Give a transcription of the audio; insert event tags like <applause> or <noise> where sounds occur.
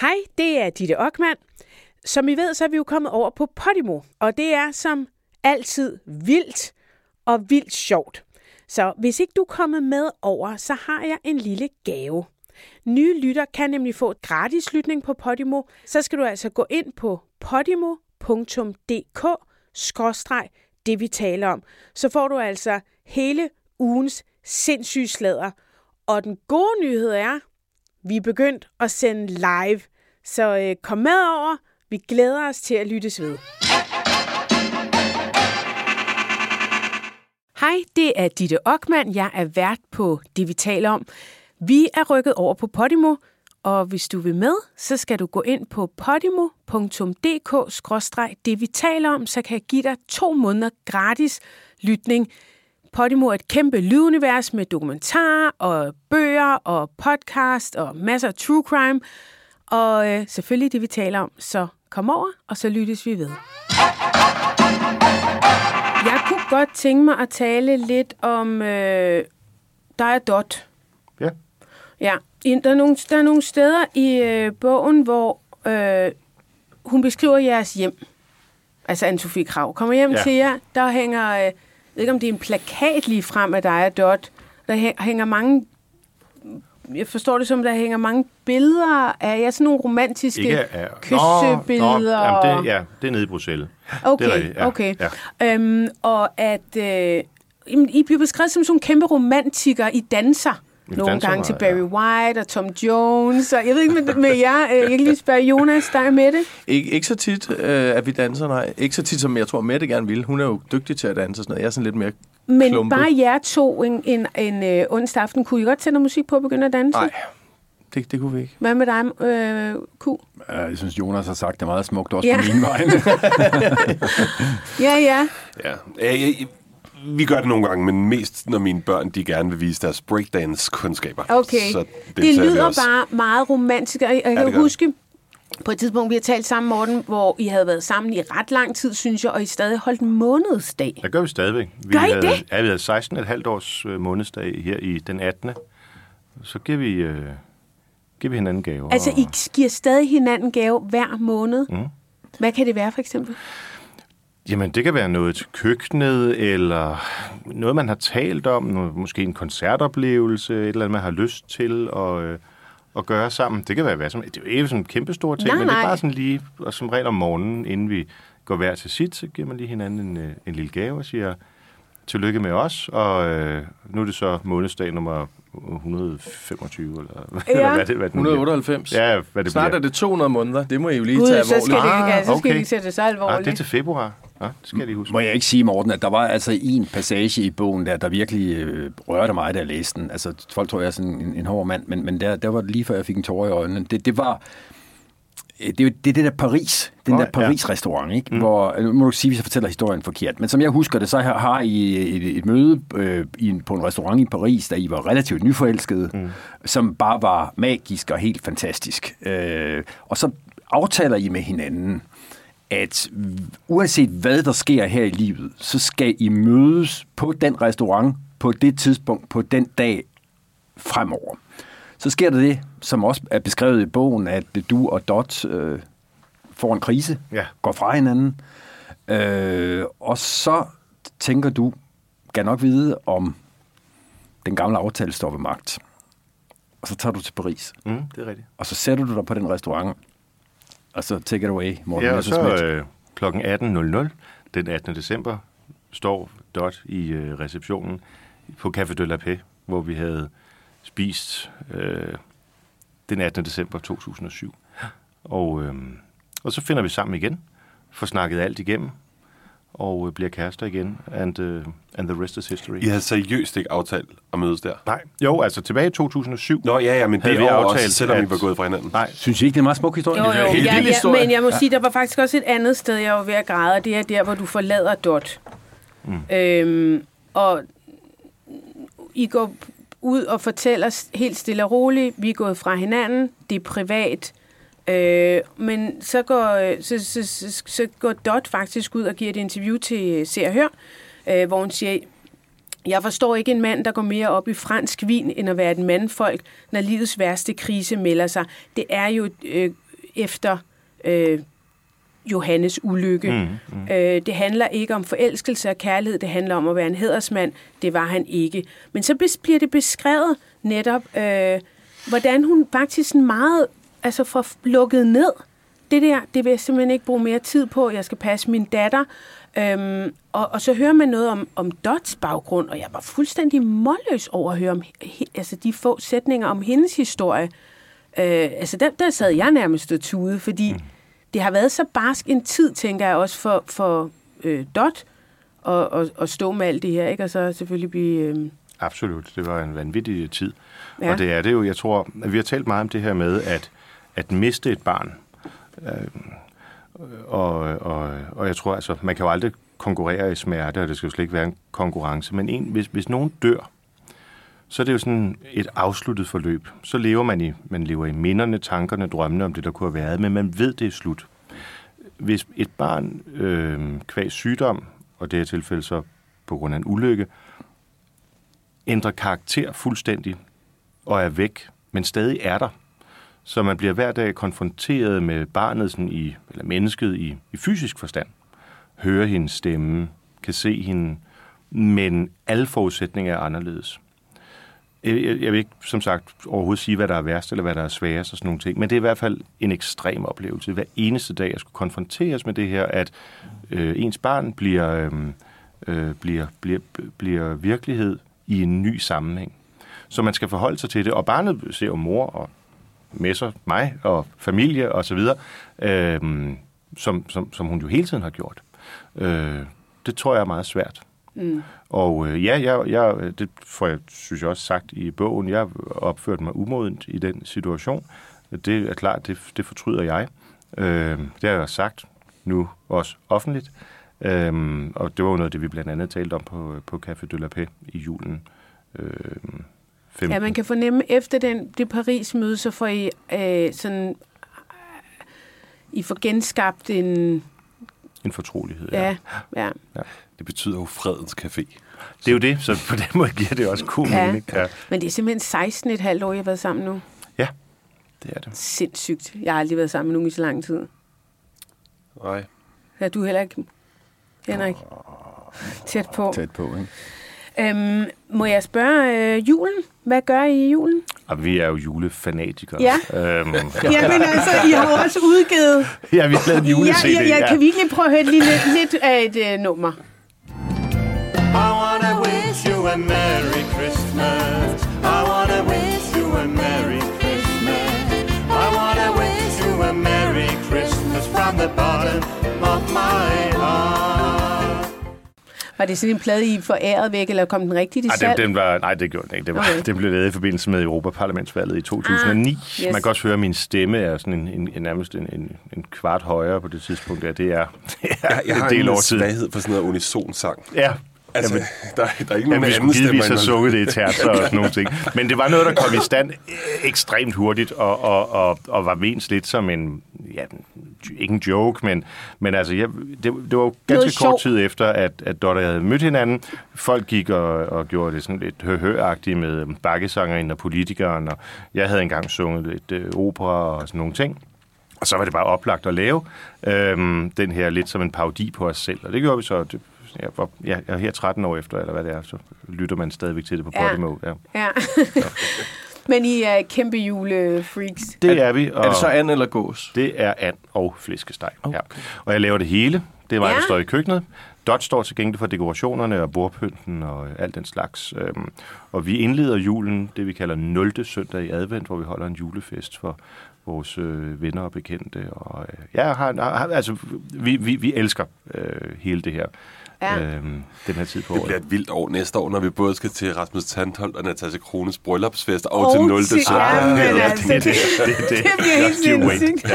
Hej, det er Ditte Ockmann. Som I ved, så er vi jo kommet over på Podimo, og det er som altid vildt og vildt sjovt. Så hvis ikke du er kommet med over, så har jeg en lille gave. Nye lytter kan nemlig få et gratis lytning på Podimo. Så skal du altså gå ind på podimo.dk det vi taler om. Så får du altså hele ugens sindssyge slader. Og den gode nyhed er, vi er begyndt at sende live. Så øh, kom med over. Vi glæder os til at lyttes ved. Hej, det er Ditte Ockmann. Jeg er vært på det, vi taler om. Vi er rykket over på Podimo, og hvis du vil med, så skal du gå ind på podimo.dk-det vi taler om, så kan jeg give dig to måneder gratis lytning. Podimo er et kæmpe lydunivers med dokumentarer og bøger og podcast og masser af true crime. Og øh, selvfølgelig det, vi taler om. Så kom over, og så lyttes vi ved. Jeg kunne godt tænke mig at tale lidt om øh, dig og Dot. Ja. Ja, der er nogle, der er nogle steder i øh, bogen, hvor øh, hun beskriver jeres hjem. Altså Anne-Sophie Krav. Kommer hjem ja. til jer, der hænger, øh, ved ikke om det er en plakat lige frem af dig Dot. Der hænger mange jeg forstår det som, der hænger mange billeder af jer, sådan nogle romantiske Ikke, ja. kyssebilleder. Nå, nå, jamen det, ja, det er nede i Bruxelles. Okay, det er rigtigt, ja, okay. Ja. Øhm, og at øh, I bliver beskrevet som sådan kæmpe romantikere. I danser nogle gange til Barry White og Tom Jones. Og jeg ved ikke med, med jer. Øh, jeg kan lige spørge Jonas, der er med det. Ik- ikke så tit, øh, at vi danser, nej. Ikke så tit, som jeg tror, Mette gerne vil. Hun er jo dygtig til at danse og sådan noget. Jeg er sådan lidt mere Men klumpet. bare jer to en, en, en øh, onsdag aften, kunne I godt tænde musik på og begynde at danse? Nej, det, det kunne vi ikke. Hvad med dig, øh, Q? Jeg synes, Jonas har sagt det meget smukt også ja. på min vej. ja, ja. ja. Jeg, vi gør det nogle gange, men mest når mine børn de gerne vil vise deres breakdance-kundskaber. Okay. Så det, det lyder bare meget romantisk. Og jeg ja, kan huske, på et tidspunkt, vi har talt sammen, Morten, hvor I havde været sammen i ret lang tid, synes jeg, og I stadig holdt månedsdag. Det gør vi stadigvæk. Vi gør I havde, det? Ja, vi havde 16,5 års øh, månedsdag her i den 18. Så giver vi, øh, giver vi hinanden gaver. Altså, I giver stadig hinanden gave hver måned? Mm. Hvad kan det være, for eksempel? Jamen, det kan være noget til køkkenet, eller noget, man har talt om, måske en koncertoplevelse, et eller andet, man har lyst til at, øh, at gøre sammen. Det kan være hvad som Det er jo ikke sådan en kæmpe stor ting, nej, men nej. det er bare sådan lige, og som regel om morgenen, inden vi går hver til sit, så giver man lige hinanden en, øh, en lille gave og siger, tillykke med os, og øh, nu er det så månedsdag nummer 125, <laughs> eller, ja. eller hvad det, hvad 198. Ja, hvad det Snart bliver. er det 200 måneder, det må I jo lige Gud, tage så skal alvorligt. det, ikke, så skal okay. det sætte så alvorligt. Ah, det er til februar. Ja, det skal jeg lige huske. Må jeg ikke sige, Morten, at der var altså en passage i bogen, der, der virkelig øh, rørte mig, da jeg læste den. Altså, folk tror, jeg er sådan en, en hård mand, men, men der, der var det lige før, jeg fik en tårer i øjnene. Det, det var... Det er det, det der Paris, den oh, der Paris-restaurant, ikke? Mm. hvor, nu må du sige, hvis jeg fortæller historien forkert, men som jeg husker det, så har I et, et møde øh, i, på en restaurant i Paris, da I var relativt nyforelskede, mm. som bare var magisk og helt fantastisk. Øh, og så aftaler I med hinanden, at uanset hvad der sker her i livet, så skal I mødes på den restaurant på det tidspunkt, på den dag fremover. Så sker der det, som også er beskrevet i bogen, at du og Dot øh, får en krise, ja. går fra hinanden, øh, og så tænker du, kan nok vide, om den gamle aftale står ved magt. Og så tager du til Paris. Mm, det er rigtigt. Og så sætter du dig på den restaurant, og så take it away, Morten Ja, og så øh, kl. 18.00 den 18. december står Dot i øh, receptionen på Café de la Paix, hvor vi havde spist øh, den 18. december 2007. Og, øh, og så finder vi sammen igen, får snakket alt igennem, og øh, bliver kærester igen, and, uh, and the rest is history. I havde seriøst ikke aftalt at mødes der? Nej, jo, altså tilbage i 2007. Nå ja, ja, men det aftalt, også, selvom at... I var gået fra hinanden. Nej. Synes I ikke, det er en meget smuk historie? Jo, jo, jo. Ja, ja, men jeg må sige, der var faktisk også et andet sted, jeg var ved at græde, og det er der, hvor du forlader Dot. Mm. Øhm, og I går ud og fortæller helt stille og roligt, vi er gået fra hinanden, det er privat, Øh, men så går, så, så, så, så går Dot faktisk ud og giver et interview til Se og Hør, øh, hvor hun siger, jeg forstår ikke en mand, der går mere op i fransk vin, end at være et mandfolk, når livets værste krise melder sig. Det er jo øh, efter øh, Johannes ulykke. Mm, mm. Øh, det handler ikke om forelskelse og kærlighed, det handler om at være en hedersmand. Det var han ikke. Men så bliver det beskrevet netop, øh, hvordan hun faktisk meget altså får lukket ned. Det der, det vil jeg simpelthen ikke bruge mere tid på. Jeg skal passe min datter. Øhm, og, og så hører man noget om, om Dots baggrund, og jeg var fuldstændig målløs over at høre om altså de få sætninger om hendes historie. Øh, altså der, der sad jeg nærmest og tude, fordi mm. det har været så barsk en tid, tænker jeg også for, for øh, Dot at, at, at stå med alt det her, ikke? og så selvfølgelig blive... Øh... Absolut, det var en vanvittig tid. Ja. Og det er det jo, jeg tror, at vi har talt meget om det her med, at, at miste et barn. Øh, og, og, og jeg tror, altså, man kan jo aldrig konkurrere i smerte, og det skal jo slet ikke være en konkurrence. Men en, hvis, hvis nogen dør, så er det jo sådan et afsluttet forløb. Så lever man i, man lever i minderne, tankerne, drømmene om det, der kunne have været, men man ved, det er slut. Hvis et barn øh, kvæg sygdom, og det er tilfælde så på grund af en ulykke, ændrer karakter fuldstændig og er væk, men stadig er der, så man bliver hver dag konfronteret med barnet sådan i, eller mennesket i, i fysisk forstand. Hører hendes stemme, kan se hende, men alle forudsætninger er anderledes. Jeg, jeg, jeg vil ikke, som sagt, overhovedet sige, hvad der er værst eller hvad der er sværest og sådan nogle ting, men det er i hvert fald en ekstrem oplevelse. Hver eneste dag, jeg skulle konfronteres med det her, at øh, ens barn bliver, øh, øh, bliver, bliver, bliver virkelighed i en ny sammenhæng. Så man skal forholde sig til det, og barnet ser jo mor og med sig, mig og familie og så videre, øh, som, som, som hun jo hele tiden har gjort. Øh, det tror jeg er meget svært. Mm. Og øh, ja, jeg, jeg, det får jeg, synes jeg også sagt i bogen, jeg opførte mig umodent i den situation. Det er klart, det, det fortryder jeg. Øh, det har jeg sagt nu også offentligt. Øh, og det var jo noget, det vi blandt andet talte om på, på Café de la Paix i julen. Øh, 15. Ja, man kan fornemme, efter den, det Paris-møde, så får I øh, sådan... I får genskabt en... En fortrolighed, ja. ja. ja. ja. Det betyder jo fredens café. Det er jo det, så på den måde giver det også god ja. mening. Ja. Men det er simpelthen 16 et halvt år, jeg har været sammen nu. Ja, det er det. Sindssygt. Jeg har aldrig været sammen med nogen i så lang tid. Nej. Ja, du heller ikke, Henrik. Tæt på. Tæt på, ikke? Øhm, må jeg spørge øh, julen? Hvad gør I i julen? Og vi er jo julefanatikere. Ja. Øhm, ja. men altså, I har jo også udgivet... <laughs> Ja, vi har lavet en jule ja, ja, ja, Kan vi ikke lige prøve at høre lidt, lidt af et uh, nummer? I wanna wish you a Merry Christmas. I wanna wish you a Merry Christmas. I wanna wish you a Merry Christmas from the bottom of my var det sådan en plade, I foræret væk, eller kom den rigtigt i salg? Den, den var, nej, det gjorde den ikke. Det, var, okay. det blev lavet i forbindelse med Europaparlamentsvalget i 2009. Ah, yes. Man kan også høre, at min stemme er sådan en, en, en nærmest en, en, en kvart højere på det tidspunkt. Ja, det er, <laughs> det er jeg, jeg har del en svaghed for sådan noget unisonsang. Ja, Altså, jamen, der, der er ikke nogen jamen, anden stemme. have sunget det i terzer og sådan nogle ting. Men det var noget, der kom i stand ekstremt hurtigt, og, og, og, og var ment lidt som en, ja, ikke en joke, men, men altså, ja, det, det var ganske kort tid efter, at, at Dotter havde mødt hinanden. Folk gik og, og gjorde det sådan lidt høhøagtigt med bakkesanger og politikeren, og jeg havde engang sunget lidt øh, opera og sådan nogle ting. Og så var det bare oplagt at lave øhm, den her lidt som en parodi på os selv. Og det gjorde vi så. Det, jeg, var, ja, jeg er her 13 år efter, eller hvad det er, så lytter man stadigvæk til det på ja. Podimo. Ja. ja. <laughs> Men I er kæmpe julefreaks. Det er vi. Og er det så and eller gås? Det er and og flæskesteg. Okay. Ja. Og jeg laver det hele. Det er mig, ja. der står i køkkenet. Dot står til gengæld for dekorationerne og bordpynten og alt den slags. Øhm, og vi indleder julen, det vi kalder 0. søndag i advent, hvor vi holder en julefest for vores øh, venner og bekendte. Og, øh, ja, har, har, altså, vi, vi, vi elsker øh, hele det her ja. øhm, den her tid på året. Det bliver et vildt år næste år, når vi både skal til Rasmus Tandholt og Natasha Krones bryllupsfest og, og til 0. søndag. Ja, ja, altså, det, det, det, det, det, det bliver helt sindssygt.